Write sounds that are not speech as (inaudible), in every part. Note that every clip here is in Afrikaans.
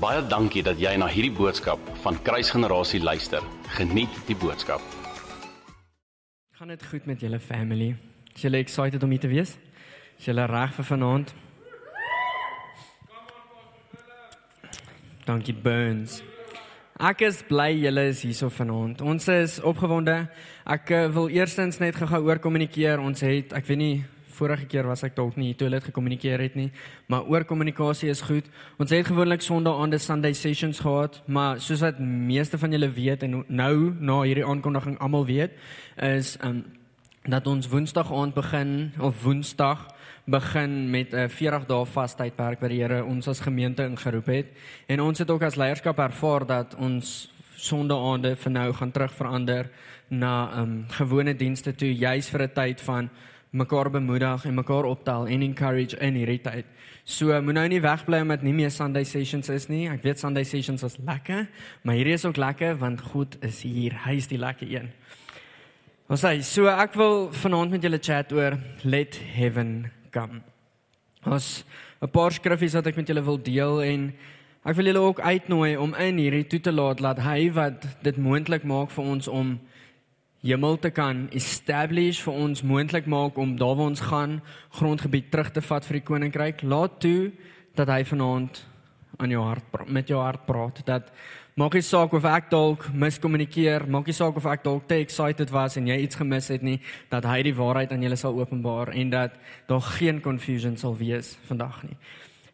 Baie dankie dat jy na hierdie boodskap van Kruisgenerasie luister. Geniet die boodskap. Gaan dit goed met julle family? Is julle excited om hier te wees? Is julle reg vir vanaand? Dankie Burns. Ek is bly julle is hierso vanaand. Ons is opgewonde. Ek eh, wil eerstens net gou-gou oor kommunikeer. Ons het, ek weet nie vorige keer was ek dalk nie toilet gekommunikeer het nie, maar oor kommunikasie is goed. Ons het gewoonlik Sondae-aande Sunday sessions gehad, maar soos wat meeste van julle weet en nou na hierdie aankondiging almal weet, is um dat ons Woensdag aand begin of Woensdag begin met 'n 40 dae vastydperk wat die Here ons as gemeente ingeroep het. En ons het ook as leierskap ervaar dat ons Sondae-aande vir nou gaan terug verander na um gewone dienste toe juis vir 'n tyd van mekaar bemoedig en mekaar optel en encourage in hierdie tyd. So moet nou nie wegbly omdat nie meer Sunday sessions is nie. Ek weet Sunday sessions was lekker, maar hierdie is ook lekker want God is hier. Hy is die lekker een. Ons sê so ek wil vanaand met julle chat oor let heaven come. Ons 'n paar skriffies wat ek met julle wil deel en ek wil julle ook uitnooi om in hierdie toe te laat laat hy wat dit moontlik maak vir ons om hemel te kan establish vir ons moontlik maak om daar waar ons gaan grondgebied terug te vat vir die koninkryk. Laat toe dat hy vanaand aan jou hart met jou hart praat. Dat maak nie saak of ek dalk miskommunikeer, maak nie saak of ek dalk te excited was en jy iets gemis het nie, dat hy die waarheid aan julle sal openbaar en dat daar geen confusion sal wees vandag nie.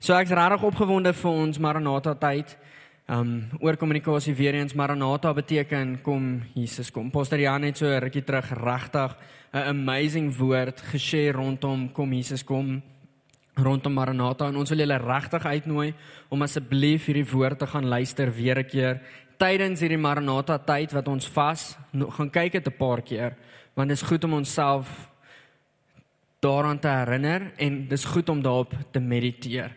So ek's regtig opgewonde vir ons Maranatha tyd. Um oor kommunikasie weer eens Maranatha beteken kom Jesus kom. Pastor Jan het so 'n rukkie terug regtig 'n amazing woord geshare rondom kom Jesus kom rondom Maranatha en ons wil julle regtig uitnooi om asseblief hierdie woord te gaan luister weer 'n keer tydens hierdie Maranatha tyd wat ons vas gaan kyk dit 'n paar keer want dit is goed om onsself daaraan te herinner en dis goed om daarop te mediteer.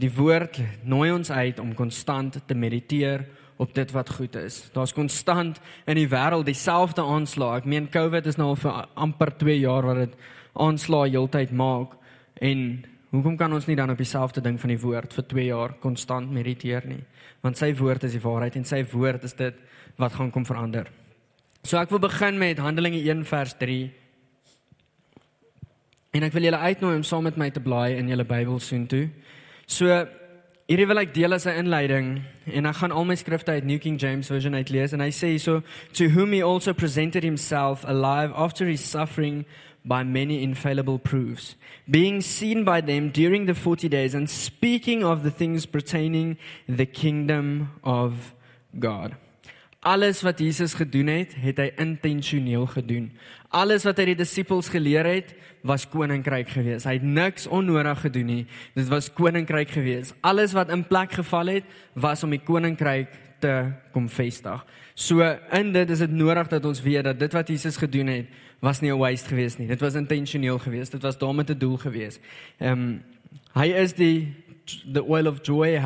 Die woord nooi ons uit om konstant te mediteer op dit wat goed is. Daar's konstant in die wêreld dieselfde aanslag. Ek meen COVID is nou al vir amper 2 jaar wat dit aanslag heeltyd maak en hoekom kan ons nie dan op dieselfde ding van die woord vir 2 jaar konstant mediteer nie? Want sy woord is die waarheid en sy woord is dit wat gaan kom verander. So ek wil begin met Handelinge 1 vers 3. En ek wil julle uitnooi om saam met my te blaai in julle Bybel soontoe. So hierdie wil ek deel as 'n inleiding en ek gaan al my skrifte uit New King James Version uitlees en hy sê so to whom he also presented himself alive after his suffering by many infallible proofs being seen by them during the 40 days and speaking of the things pertaining the kingdom of God Alles wat Jesus gedoen het, het hy intentioneel gedoen. Alles wat hy die disippels geleer het, was koninkryk gewees. Hy het niks onnodig gedoen nie. Dit was koninkryk gewees. Alles wat in plek geval het, was om die koninkryk te kom vestig. So in dit is dit nodig dat ons weet dat dit wat Jesus gedoen het, was nie 'n waste gewees nie. Dit was intentioneel gewees. Dit was daarmee te doel gewees. Ehm um, hy is die the oil of joy.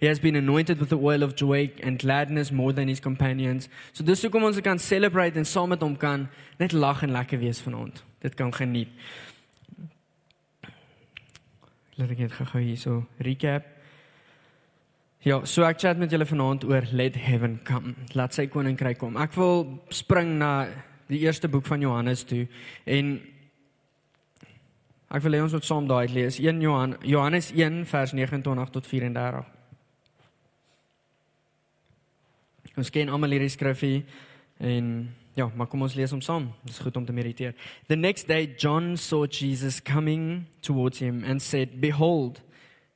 He has been anointed with the oil of joy and gladness more than his companions. So dis hoekom ons kan celebrate en saam met hom kan net lag en lekker wees vanaand. Dit kan geniet. Laat ek net gou hier so recap. Ja, so ek chat met julle vanaand oor let heaven come. Laat sy koninkryk kom. Ek wil spring na die eerste boek van Johannes toe en Ek wil hê ons moet saam daai lees. 1 Johan, Johannes 1 vers 29 tot 34. Ons ken almal hierdie skrifgie en ja, maar kom ons lees hom saam. Dit is goed om te mediteer. The next day John saw Jesus coming towards him and said, "Behold,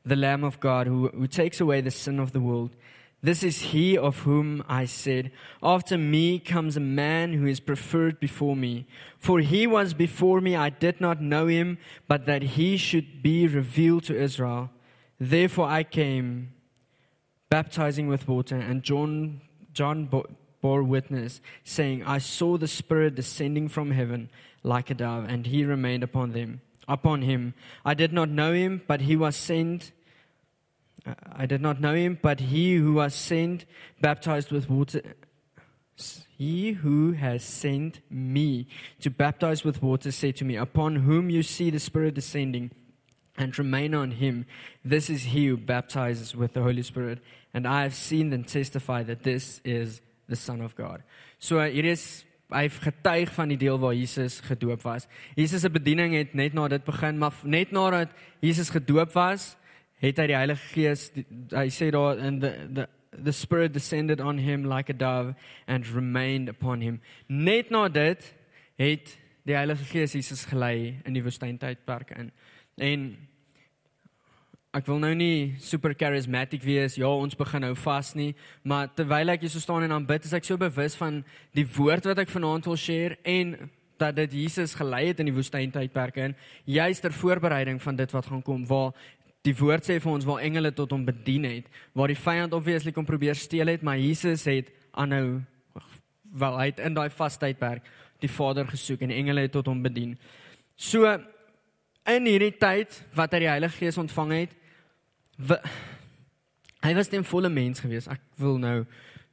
the Lamb of God who, who takes away the sin of the world." This is he of whom I said, After me comes a man who is preferred before me. For he was before me, I did not know him, but that he should be revealed to Israel. Therefore I came, baptizing with water, and John, John bore witness, saying, I saw the Spirit descending from heaven like a dove, and he remained upon them. Upon him. I did not know him, but he was sent I did not know him, but he who was sent baptized with water. He who has sent me to baptize with water said to me, Upon whom you see the Spirit descending and remain on him. This is he who baptizes with the Holy Spirit, and I have seen and testify that this is the Son of God. So hier is hy getuig van die deel waar Jesus gedoop was. Jesus se bediening het net na dit begin, maar net nadat Jesus gedoop was, het hy die Heilige Gees hy sê daar in the the the spirit descended on him like a dove and remained upon him. Net na dit het die Heilige Gees Jesus gelei in die woestyntydperk in. En ek wil nou nie super charismatic wees. Ja, ons begin nou vas nie, maar terwyl ek hier so staan en aanbid, is ek so bewus van die woord wat ek vanaand wil share en dat dit Jesus gelei het in die woestyntydperk in, juis ter voorbereiding van dit wat gaan kom waar Die woord sê vir ons waar engele tot hom bedien het, waar die vyand obviously kom probeer steel het, maar Jesus het aanhou wel uit in daai vastydperk die Vader gesoek en engele het tot hom bedien. So in hierdie tyd wat hy die Heilige Gees ontvang het, hy was 'n volle mens gewees. Ek wil nou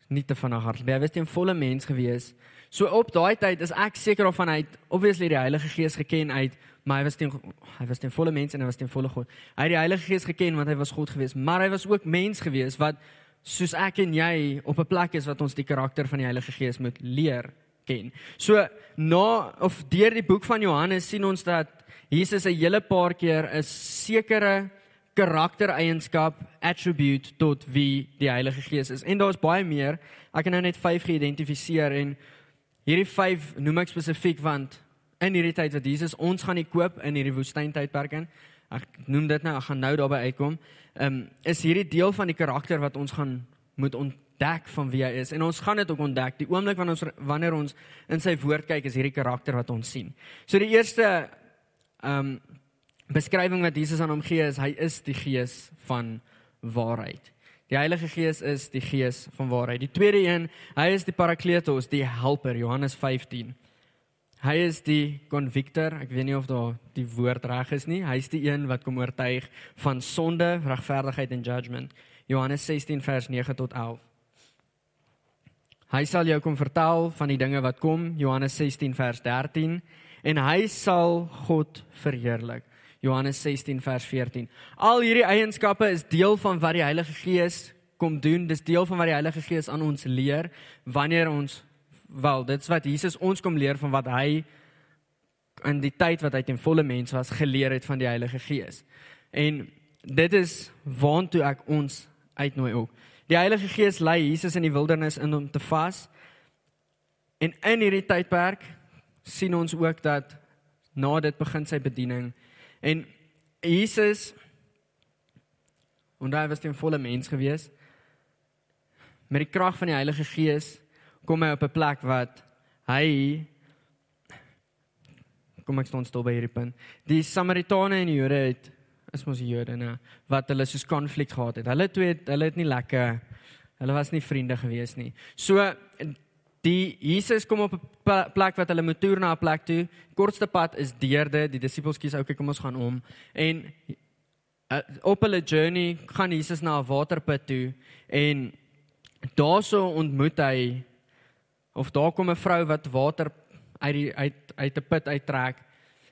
nie te van hart. Hy was 'n volle mens gewees. So op daai tyd is ek seker of van hy obviously die Heilige Gees geken uit maar hy was teen hy was teen volle mens en hy was teen volle God. Hy het die Heilige Gees geken want hy was God gewees, maar hy was ook mens gewees wat soos ek en jy op 'n plek is wat ons die karakter van die Heilige Gees moet leer ken. So na of deur die boek van Johannes sien ons dat Jesus 'n hele paar keer 'n sekere karaktereienskap attribute tot wie die Heilige Gees is. En daar's baie meer. Ek het nou net 5 geïdentifiseer en hierdie 5 noem ek spesifiek want in hierdie tyd wat Jesus ons gaan nie koop in hierdie woestyntydperk in. Ek noem dit nou, ek gaan nou daarby uitkom. Ehm um, is hierdie deel van die karakter wat ons gaan moet ontdek van wie hy is. En ons gaan dit ook ontdek. Die oomblik wanneer ons wanneer ons in sy woord kyk, is hierdie karakter wat ons sien. So die eerste ehm um, beskrywing wat Jesus aan hom gee is hy is die gees van waarheid. Die Heilige Gees is die gees van waarheid. Die tweede een, hy is die Parakletos, die helper, Johannes 15. Hy is die convictor. Ek weet nie of daar die woord reg is nie. Hy is die een wat kom oortuig van sonde, regverdigheid en judgment. Johannes 16 vers 9 tot 11. Hy sal jou kom vertel van die dinge wat kom, Johannes 16 vers 13, en hy sal God verheerlik. Johannes 16 vers 14. Al hierdie eienskappe is deel van wat die Heilige Gees kom doen. Dis deel van wat die Heilige Gees aan ons leer wanneer ons wel, dit's wat Jesus ons kom leer van wat hy in die tyd wat hy ten volle mens was geleer het van die Heilige Gees. En dit is waantoe ek ons uitnooi ook. Die Heilige Gees lei Jesus in die wildernis in om te vas. En in hierdie tydperk sien ons ook dat na dit begin sy bediening en Jesus en hy was ten volle mens gewees met die krag van die Heilige Gees kom hy op 'n plek wat hy kom ek staan stil by hierdie punt. Die Samaritane en die Jode het is mos die Jode nou wat hulle soos konflik gehad het. Hulle twee hulle het nie lekker hulle was nie vriende gewees nie. So die Jesus kom op 'n plek wat hulle moet toer na 'n plek toe. Kortste pad is deur dit. Die disippels kies okay, kom ons gaan om. En uh, op hulle journey gaan Jesus na 'n waterput toe en daarso ontmoet hy of daar kom 'n vrou wat water uit die uit uit 'n put uittrek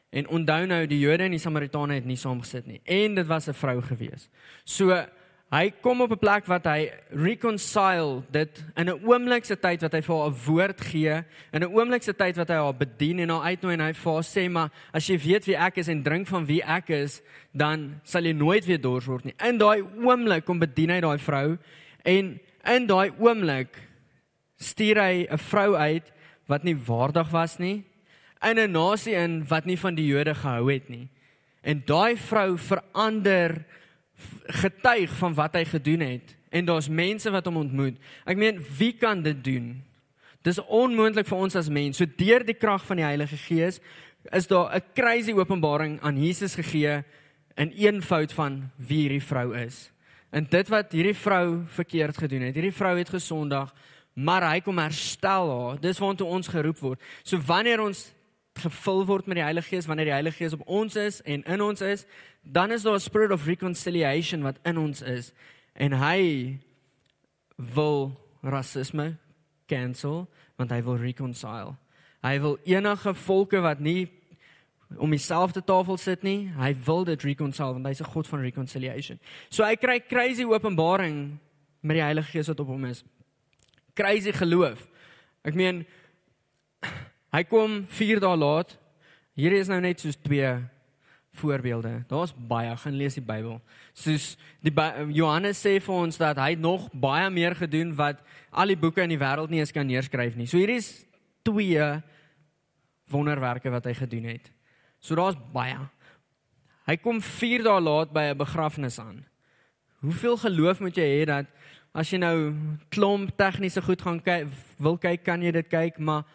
en onthou nou die Jode en die Samaritane het nie saam gesit nie en dit was 'n vrou gewees. So hy kom op 'n plek wat hy reconcile dit in 'n oomblik se tyd wat hy vir haar 'n woord gee, in 'n oomblik se tyd wat hy haar bedien en haar uitnooi en hy vir haar sê maar as jy weet wie ek is en drink van wie ek is, dan sal jy nooit weer dors word nie. In daai oomblik kom bedien hy daai vrou en in daai oomblik stuur hy 'n vrou uit wat nie waardig was nie in 'n nasie in wat nie van die Jode gehou het nie. En daai vrou verander getuig van wat hy gedoen het en daar's mense wat hom ontmoet. Ek meen, wie kan dit doen? Dis onmoontlik vir ons as mens. So deur die krag van die Heilige Gees is daar 'n crazy openbaring aan Jesus gegee in een fout van wie hierdie vrou is. En dit wat hierdie vrou verkeerd gedoen het. Hierdie vrou het gesondag maar hy kom herstel haar. Dis waartoe ons geroep word. So wanneer ons gevul word met die Heilige Gees, wanneer die Heilige Gees op ons is en in ons is, dan is daar 'n spirit of reconciliation wat in ons is en hy wil rasisme cancel want hy wil reconcile. Hy wil enige volke wat nie om dieselfde tafel sit nie. Hy wil dit reconcile want hy's 'n God van reconciliation. So hy kry crazy openbaring met die Heilige Gees wat op hom is. Crazy geloof. Ek meen hy kom 4 dae laat. Hier is nou net soos twee voorbeelde. Daar's baie, gaan lees die Bybel. Soos die Johannes sê vir ons dat hy nog baie meer gedoen wat al die boeke in die wêreld nie eens kan neerskryf nie. So hier is twee wonderwerke wat hy gedoen het. So daar's baie. Hy kom 4 dae laat by 'n begrafnis aan. Hoeveel geloof moet jy hê dat as jy nou klomp tegniese goed gaan kyk, wil kyk, kan jy dit kyk, maar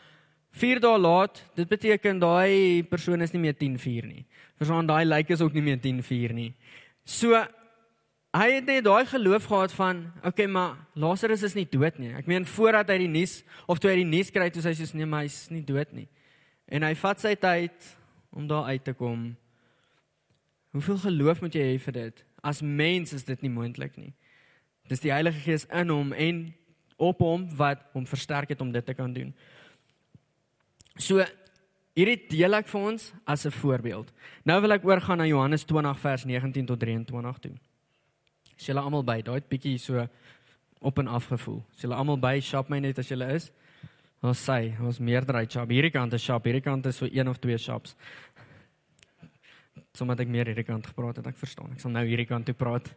4 dae laat, dit beteken daai persoon is nie meer 10:4 nie. Verstaan, daai lyk is ook nie meer 10:4 nie. So hy het net daai geloof gehad van, okay, maar Lazarus is nie dood nie. Ek meen voordat hy die nuus of toe hy die nuus kry, toe hy sê nee, maar hy's nie dood nie. En hy vat sy tyd om daar uit te kom. Hoeveel geloof moet jy hê vir dit? As mens is dit nie moontlik nie. Dis die Heilige Gees in hom en op hom wat hom versterk het om dit te kan doen. So hierdie deel ek vir ons as 'n voorbeeld. Nou wil ek oorgaan na Johannes 20 vers 19 tot 23 toe. Is julle almal by? Daai het bietjie so op en af gevoel. Is julle almal by? Shop my net as julle is. Ons sê, ons meerderheid shop. Hierdie kant is shop, hierdie kant is so een of twee shops. Sommige ek meer hierdie kant gepraat het, ek verstaan. Ek sal nou hierdie kant toe praat.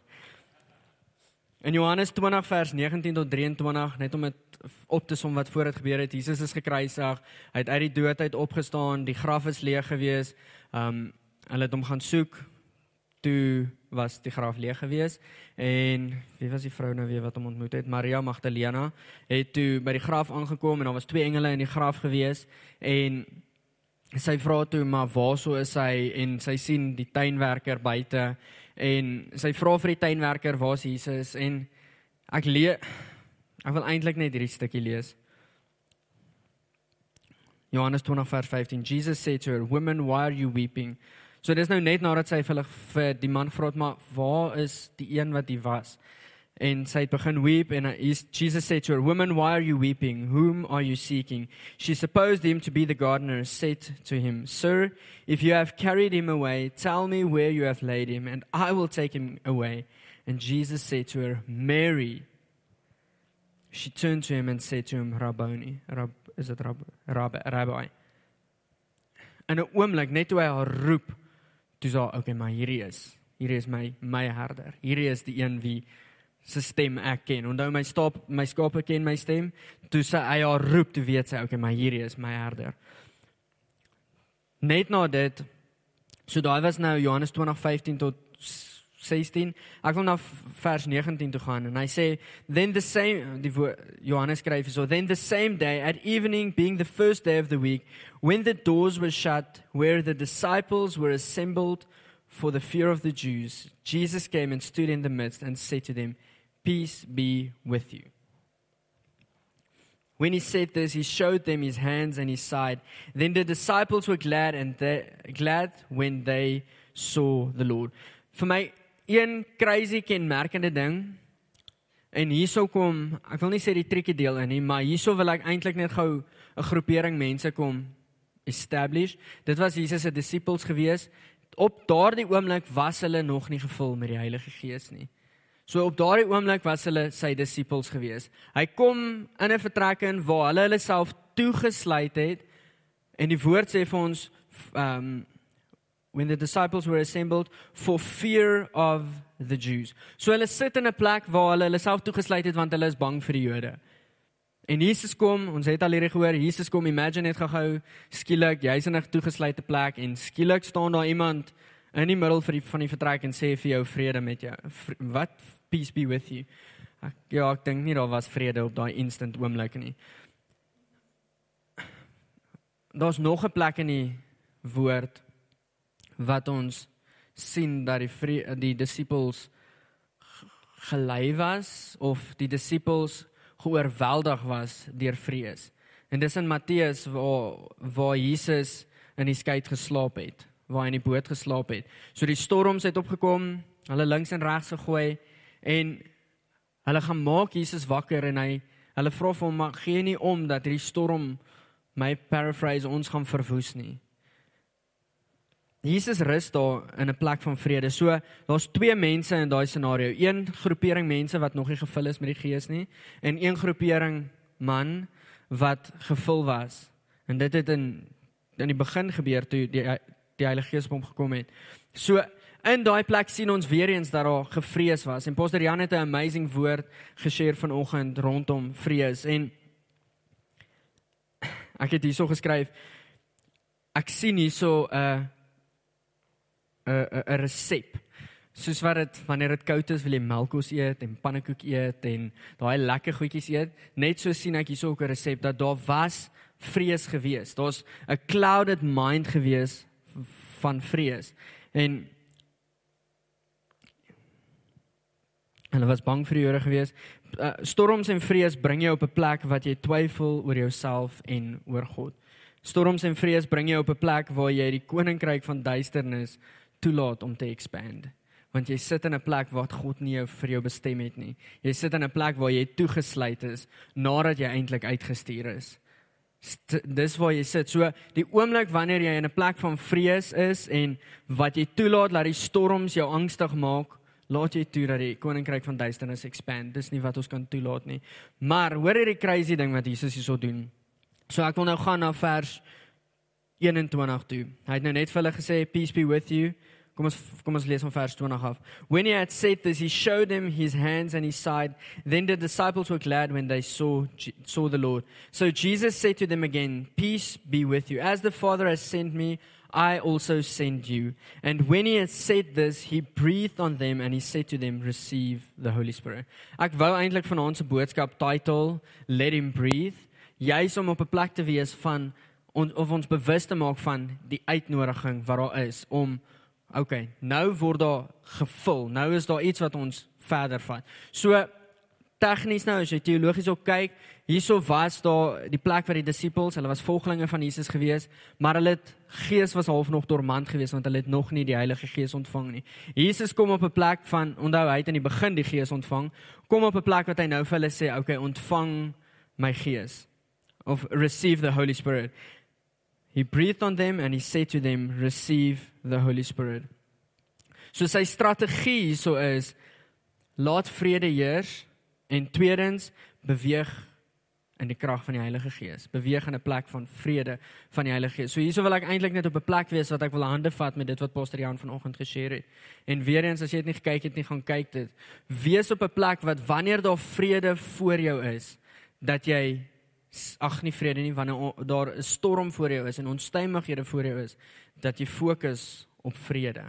In Johannes 20 vers 19 tot 23, net om dit op te som wat voor dit gebeur het, Jesus is gekruisig, hy het uit die dood uit opgestaan, die graf is leeg gewees. Um hulle het hom gaan soek, toe was die graf leeg gewees en wie was die vrou nou weer wat hom ontmoet het? Maria Magdalena het toe by die graf aangekom en daar was twee engele in die graf gewees en sy vra toe maar waarso is hy en sy sien die tuinwerker buite en sy vra vir die tuinwerker waar's Jesus en ek lees ek wil eintlik net hierdie stukkie lees. Johannes 20 vers 15 Jesus said to her woman why are you weeping? So dis nou net nadat sy vir vir die man vra het maar waar is die een wat hy was? En sy het begin weep is Jesus said to her woman why are you weeping whom are you seeking? She supposed him to be the gardener said to him sir if you have carried him away tell me where you have laid him and I will take him away. And Jesus said to her Mary. She turned to him and said to him Rabboni. Rab is it Rab Rabbi Rabbi. En 'n oomblik net toe hy haar roep toe sê okay maar hierdie is hierdie is my my herder hierdie is die een wie se stem ek ken. Onthou my stap my skape ken my stem? Toe sy hy haar roep toe weet sy okay maar hierdie is my herder. Net na dit so daai was nou Johannes 20:15 tot 16 ek wil na vers 19 toe gaan en hy sê then the same die Johannes skryf so then the same day at evening being the first day of the week when the doors were shut where the disciples were assembled for the fear of the Jews Jesus came and stood in the midst and said to them peace be with you When he said this, he showed them his hands and his side. Then the disciples were glad and they, glad when they saw the Lord. Vir my een crazy kenmerkende ding. En hierso kom, ek wil nie sê die triekie deel in nie, maar hierso wil ek eintlik net gou 'n groepering mense kom establish. Dit was Jesus se disippels gewees. Op daardie oomblik was hulle nog nie gevul met die Heilige Gees nie. So op daardie oomblik was hulle sy disippels gewees. Hy kom in 'n vertrek in waar hulle hulle self toegesluit het en die woord sê vir ons um, when the disciples were assembled for fear of the Jews. So hulle sit in 'n plek waar hulle hulle self toegesluit het want hulle is bang vir die Jode. En Jesus kom, ons het al hierdie gehoor, Jesus kom, imagine net gehou, skielik jy's in 'n toegesluite plek en skielik staan daar iemand in die middel vir die, van die vertrek en sê vir jou vrede met jou. Wat peace be with you. Ek ja, ek dink nie daar was vrede op daai instant oomblik nie. Daar's nog 'n plek in die woord wat ons sien dat die die disippels gelei was of die disippels geoorweldig was deur vrees. En dis in Matteus waar waar Jesus in die skei geslaap het, waar hy in die boot geslaap het. So die storms het opgekom, hulle links en regs gegooi en hulle gaan maak Jesus wakker en hy hulle vra vir hom maar gee nie om dat hierdie storm my paraphrase ons gaan verwoes nie. Jesus rus daar in 'n plek van vrede. So daar's twee mense in daai scenario. Een groepering mense wat nog nie gevul is met die Gees nie en een groepering man wat gevul was. En dit het in in die begin gebeur toe die die Heilige Gees op hom gekom het. So in daai plek sien ons weer eens dat daar gevrees was. En Pastor Jan het 'n amazing woord geshare vanoggend rondom vrees en ek het hierso geskryf ek sien hierso 'n uh, 'n 'n resep. Soos wat dit wanneer dit koud is, wil jy melkos eet en pannekoek eet en daai lekker goedjies eet. Net so sien ek hierso ook 'n resep dat daar was vrees gewees. Daar's 'n clouded mind gewees van vrees. En hulle was bang vir die Here gewees. Uh, storms en vrees bring jou op 'n plek wat jy twyfel oor jouself en oor God. Storms en vrees bring jou op 'n plek waar jy die koninkryk van duisternis toelaat om te expand. Want jy sit in 'n plek waar God nie jou vir jou bestem het nie. Jy sit in 'n plek waar jy toegesluit is nadat jy eintlik uitgestuur is. St dis waar jy sit. So die oomblik wanneer jy in 'n plek van vrees is en wat jy toelaat dat die storms jou angstig maak, laat jy toe dat die koninkryk van duisternis expand. Dis nie wat ons kan toelaat nie. Maar hoor hierdie crazy ding wat Jesus hierso doen. So ek wil nou gaan na vers 21 toe. Hy het nou net vir hulle gesê peace be with you. Kom ons kom ons lees van vers 20 af. When he had said this, he showed them his hands and his side. Then the disciples were glad when they saw saw the Lord. So Jesus said to them again, "Peace be with you. As the Father has sent me, I also send you." And when he had said this, he breathed on them and he said to them, "Receive the Holy Spirit." Ek wou eintlik vanaand se boodskap title Let him breathe. Jy's om op 'n plek te wees van ons of ons bewus te maak van die uitnodiging wat daar is om okay, nou word daar gevul. Nou is daar iets wat ons verder vat. So tegnies nou as jy teologies op kyk, hierso was daar die plek waar die disippels, hulle was volgelinge van Jesus gewees, maar hulle het gees was half nog dormant gewees want hulle het nog nie die Heilige Gees ontvang nie. Jesus kom op 'n plek van onthou hy het in die begin die Gees ontvang, kom op 'n plek wat hy nou vir hulle sê, okay, ontvang my Gees of receive the Holy Spirit. He breathed on them and he said to them, "Receive the Holy Spirit." So sy strategie so is laat vrede heers en tweedens beweeg in die krag van die Heilige Gees. Beweeg in 'n plek van vrede van die Heilige Gees. So hierso wil ek eintlik net op 'n plek wees wat ek wil hande vat met dit wat Pastor Jan vanoggend geshare het. En weer eens as jy dit nie gekyk het nie, gaan kyk dit. Wees op 'n plek wat wanneer daar vrede voor jou is, dat jy ag nie vrede nie wanneer daar 'n storm voor jou is en onstuimighede voor jou is dat jy fokus op vrede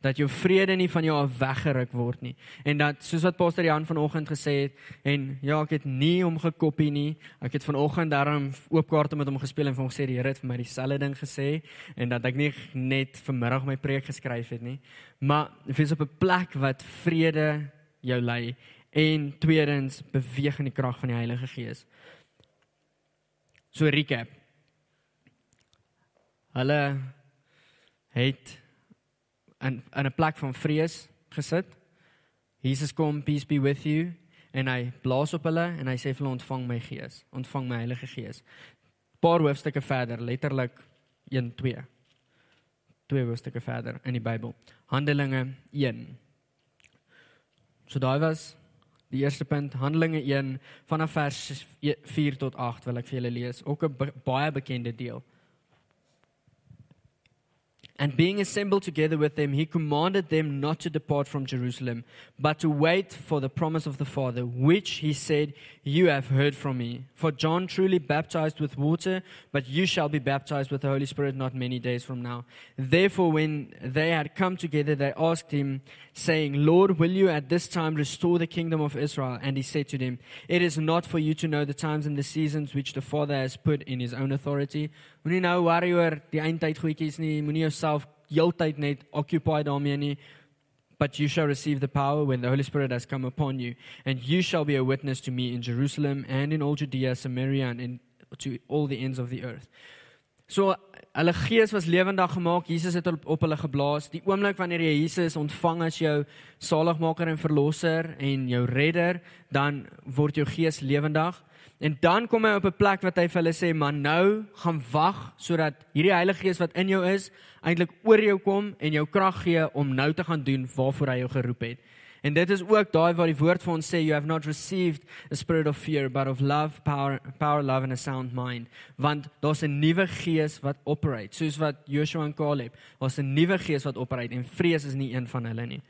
dat jou vrede nie van jou af weggeruk word nie. En dat soos wat pastor Jan vanoggend gesê het en ja ek het nie hom gekopie nie ek het vanoggend daarom oopkaarte met hom gespeel en vir hom gesê die Here het vir my dieselfde ding gesê en dat ek nie net vanmiddag my preek geskryf het nie. Maar wees op 'n plek wat vrede jou lei en tweedens beweeg in die krag van die Heilige Gees. So recap. Hulle het in in 'n plek van vrees gesit. Jesus kom, peace be with you, en hy blaas op hulle en hy sê vir hulle ontvang my gees, ontvang my Heilige Gees. Paar hoofstukke verder, letterlik 1 2. Twee hoofstukke verder in die Bybel. Handelinge 1. So daai was Die eerste punt, Handelinge 1 vanaf vers 4 tot 8 wil ek vir julle lees, ook 'n baie bekende deel. And being assembled together with them, he commanded them not to depart from Jerusalem, but to wait for the promise of the Father, which he said, You have heard from me. For John truly baptized with water, but you shall be baptized with the Holy Spirit not many days from now. Therefore, when they had come together, they asked him, saying, Lord, will you at this time restore the kingdom of Israel? And he said to them, It is not for you to know the times and the seasons which the Father has put in his own authority. Jouself heeltyd net occupy daarmee nie. But you shall receive the power when the Holy Spirit has come upon you, and you shall be a witness to me in Jerusalem and in all Judea, Samaria, and in, to all the ends of the earth. So hulle gees was lewendig gemaak. Jesus het op, op hulle geblaas. Die oomblik wanneer jy Jesus ontvang as jou saligmaker en verlosser en jou redder, dan word jou gees lewendig. En dan kom hy op 'n plek wat hy vir hulle sê, "Maar nou gaan wag sodat hierdie Heilige Gees wat in jou is, eintlik oor jou kom en jou krag gee om nou te gaan doen waarvoor hy jou geroep het." En dit is ook daai waar die woord vir ons sê you have not received a spirit of fear but of love, power, power, love and a sound mind. Want daar's 'n nuwe gees wat operate, soos wat Joshua en Caleb, daar's 'n nuwe gees wat operate en vrees is nie een van hulle nie.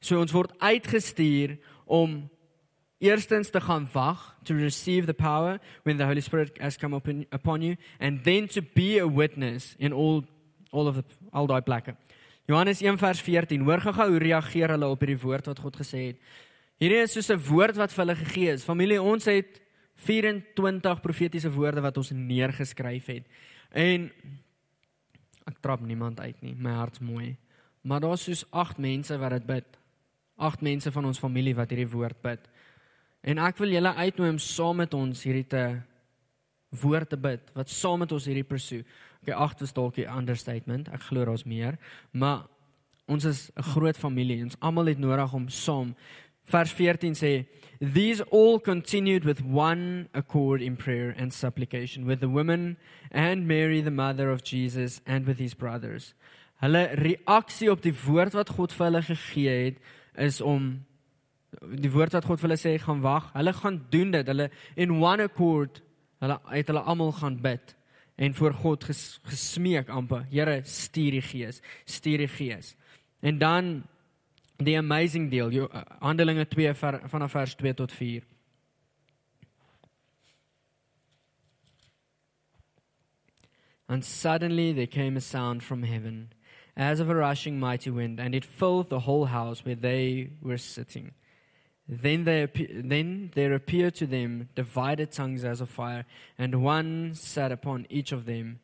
So ons word uitgestuur om eerstens te gaan wag to receive the power when the Holy Spirit has come upon, upon you and then to be a witness in all all of the all daai plekke. Johannes 1 vers 14. Hoor gou hoe reageer hulle op hierdie woord wat God gesê het. Hierdie is soos 'n woord wat vir hulle gegee is. Familie, ons het 24 profetiese woorde wat ons neergeskryf het. En ek trap niemand uit nie. My hart's mooi. Maar daar's soos 8 mense wat dit bid. 8 mense van ons familie wat hierdie woord bid. En ek wil julle uitnooi om saam met ons hierdie te woord te bid wat saam met ons hierdie pursue. Okay, agt is dalk 'n understatement. Ek glo daar's meer, maar ons is 'n groot familie. Ons almal het nodig om saam. Vers 14 sê, "These all continued with one accord in prayer and supplication with the women and Mary the mother of Jesus and with his brothers." Hulle reaksie op die woord wat God vir hulle gegee het is om die woord wat God vir hulle sê gaan wag. Hulle gaan doen dit. Hulle in one accord, hulle het hulle almal gaan bid en voor God ges, gesmeek amper, Here, stuur die Gees, stuur die Gees. En dan die amazing deel, jou uh, Handelinge 2 ver, vanaf vers 2 tot 4. And suddenly there came a sound from heaven, as of a rushing mighty wind, and it filled the whole house where they were sitting. Then, they, then there appeared to them divided tongues as of fire, and one sat upon each of them,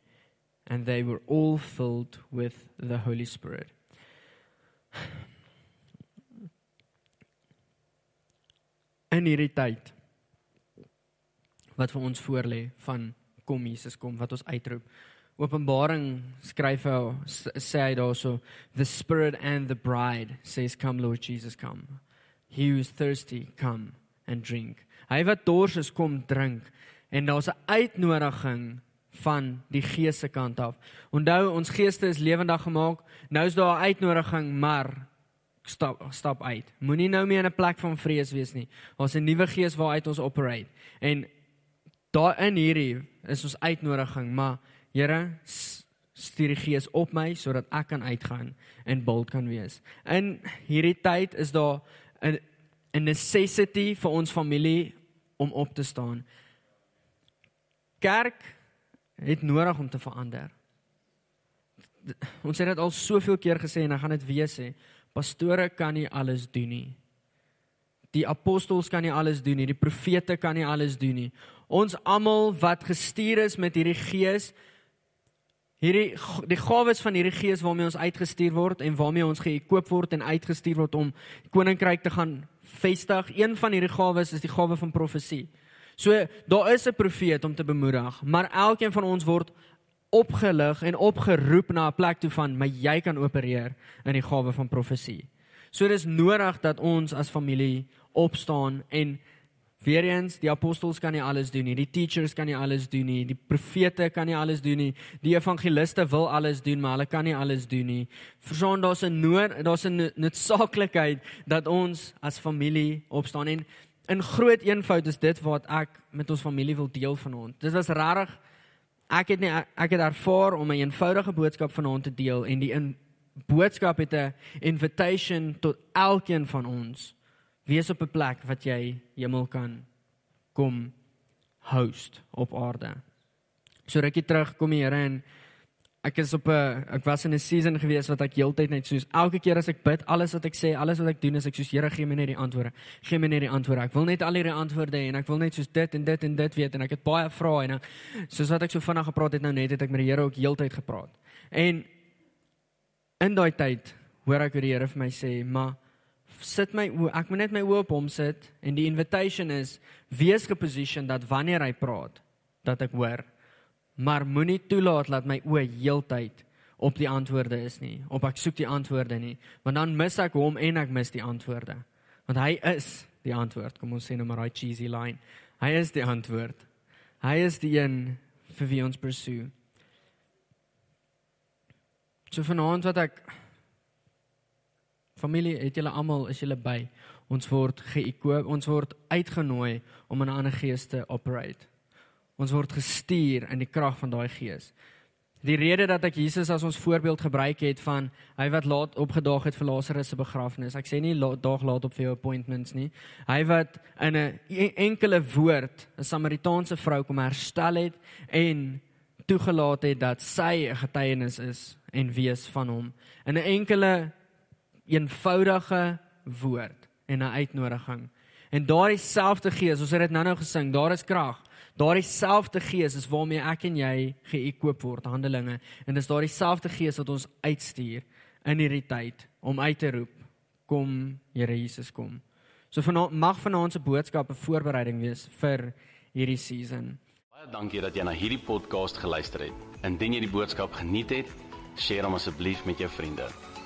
and they were all filled with the Holy Spirit. (sighs) In hierdie tyd wat vir ons voorlê van kom Jesus kom wat ons uitroep. Openbaring skryf hy sê hy daarso the spirit and the bride says come Lord Jesus come. He who is thirsty, come and drink. Hy wat dors is, kom drink. En daar's 'n uitnodiging van die gees se kant af. Onthou, ons geeste is lewendig gemaak. Nou is daar 'n uitnodiging, maar stap stap uit. Moenie nou meer in 'n plek van vrees wees nie. Ons 'n nuwe gees waaruit ons operate. En daarin hierdie is ons uitnodiging, maar Here stuur die gees op my sodat ek kan uitgaan en bold kan wees. In hierdie tyd is daar 'n 'n necessity vir ons familie om op te staan. Kerk het nodig om te verander. Ons het dit al soveel keer gesê en ek gaan dit weer sê. Pastore kan nie alles doen nie. Die apostels kan nie alles doen nie. Die profete kan nie alles doen nie. Ons almal wat gestuur is met hierdie gees hierdie die gawes van hierdie gees waarmee ons uitgestuur word en waarmee ons geëkoop word en uitgestuur word om koninkryk te gaan vestig. Een van hierdie gawes is die gawe van profesie. So daar is 'n profeet om te bemoedig, maar elkeen van ons word opgelig en opgeroep na 'n plek toe van my jy kan opereer in die gawe van profesie. So dis nodig dat ons as familie opstaan en Weereens, die apostels kan nie alles doen nie, die teachers kan nie alles doen nie, die profete kan nie alles doen nie, die evangeliste wil alles doen, maar hulle kan nie alles doen nie. Verstaan, daar's 'n nood, daar's 'n noodsaaklikheid dat ons as familie opstaan en in groot eenvoud is dit wat ek met ons familie wil deel vanaand. Dit was rarig. Ek het nie ek het ervaar om 'n een eenvoudige boodskap vanaand te deel en die in boodskap het 'n invitation tot elkeen van ons wees op 'n plek wat jy hemel kan kom host op aarde. So rukkie terug kom die Here en ek is op 'n ek was in 'n season gewees wat ek heeltyd net soos elke keer as ek bid, alles wat ek sê, alles wat ek doen is ek soos Here gee my net die antwoorde. Gee my net die antwoorde. Ek wil net al hierdie antwoorde hê en ek wil net soos dit en dit en dit weet en ek het baie vrae en ek, soos wat ek so vinnig gepraat het nou net het ek met die Here ook heeltyd gepraat. En in daai tyd hoor ek hoe die Here vir my sê, "Maar sit my oë, ek moet net my oë op hom sit en die invitation is wees geposition dat wanneer hy praat dat ek hoor. Maar moenie toelaat dat my oë heeltyd op die antwoorde is nie, op ek soek die antwoorde nie, want dan mis ek hom en ek mis die antwoorde. Want hy is die antwoord. Kom ons sê nou maar daai cheesy line. Hy is die antwoord. Hy is die een vir wie ons pursue. So vanaand wat ek familie het julle almal is julle by. Ons word geëkoop, ons word uitgenooi om in 'n ander gees te operate. Ons word gestuur in die krag van daai gees. Die rede dat ek Jesus as ons voorbeeld gebruik het van hy wat laat opgedaag het vir Lazarus se begrafnis. Ek sê nie la, daag laat op vir jou appointments nie. Hy wat in 'n e-, enkele woord 'n Samaritaanse vrou kom herstel het en toegelaat het dat sy 'n getuienis is en wees van hom. In 'n enkele eenvoudige woord en 'n uitnodiging. En daardie selfde gees, ons het dit nou-nou gesing, daar is krag. Daardie selfde gees is waarmee ek en jy geëkoop word, Handelinge. En dis daardie selfde gees wat ons uitstuur in hierdie tyd om uit te roep, kom Here Jesus kom. So vanaand mag vanaand se boodskap 'n voorbereiding wees vir hierdie season. Baie dankie dat jy na hierdie podcast geluister het. Indien jy die boodskap geniet het, deel hom asseblief met jou vriende.